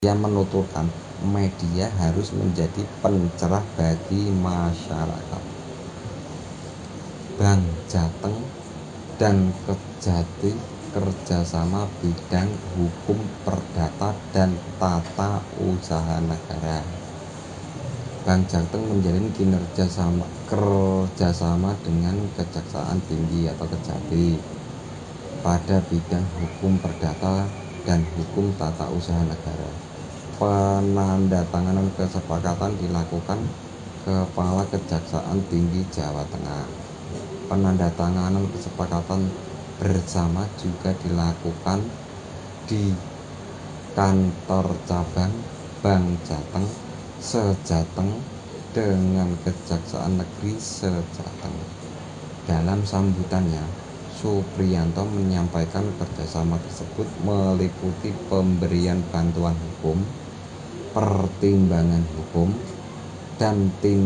Ia menuturkan media harus menjadi pencerah bagi masyarakat. Bank Jateng dan Kejati kerjasama bidang hukum perdata dan tata usaha negara. Bank Jateng menjalin kinerja sama, kerjasama dengan Kejaksaan Tinggi atau Kejati pada bidang hukum perdata dan hukum tata usaha negara. Penandatanganan kesepakatan dilakukan Kepala Kejaksaan Tinggi Jawa Tengah. Penandatanganan kesepakatan bersama juga dilakukan di kantor cabang Bank Jateng Sejateng dengan Kejaksaan Negeri Sejateng. Dalam sambutannya, Supriyanto menyampaikan kerjasama tersebut meliputi pemberian bantuan hukum, pertimbangan hukum, dan tindakan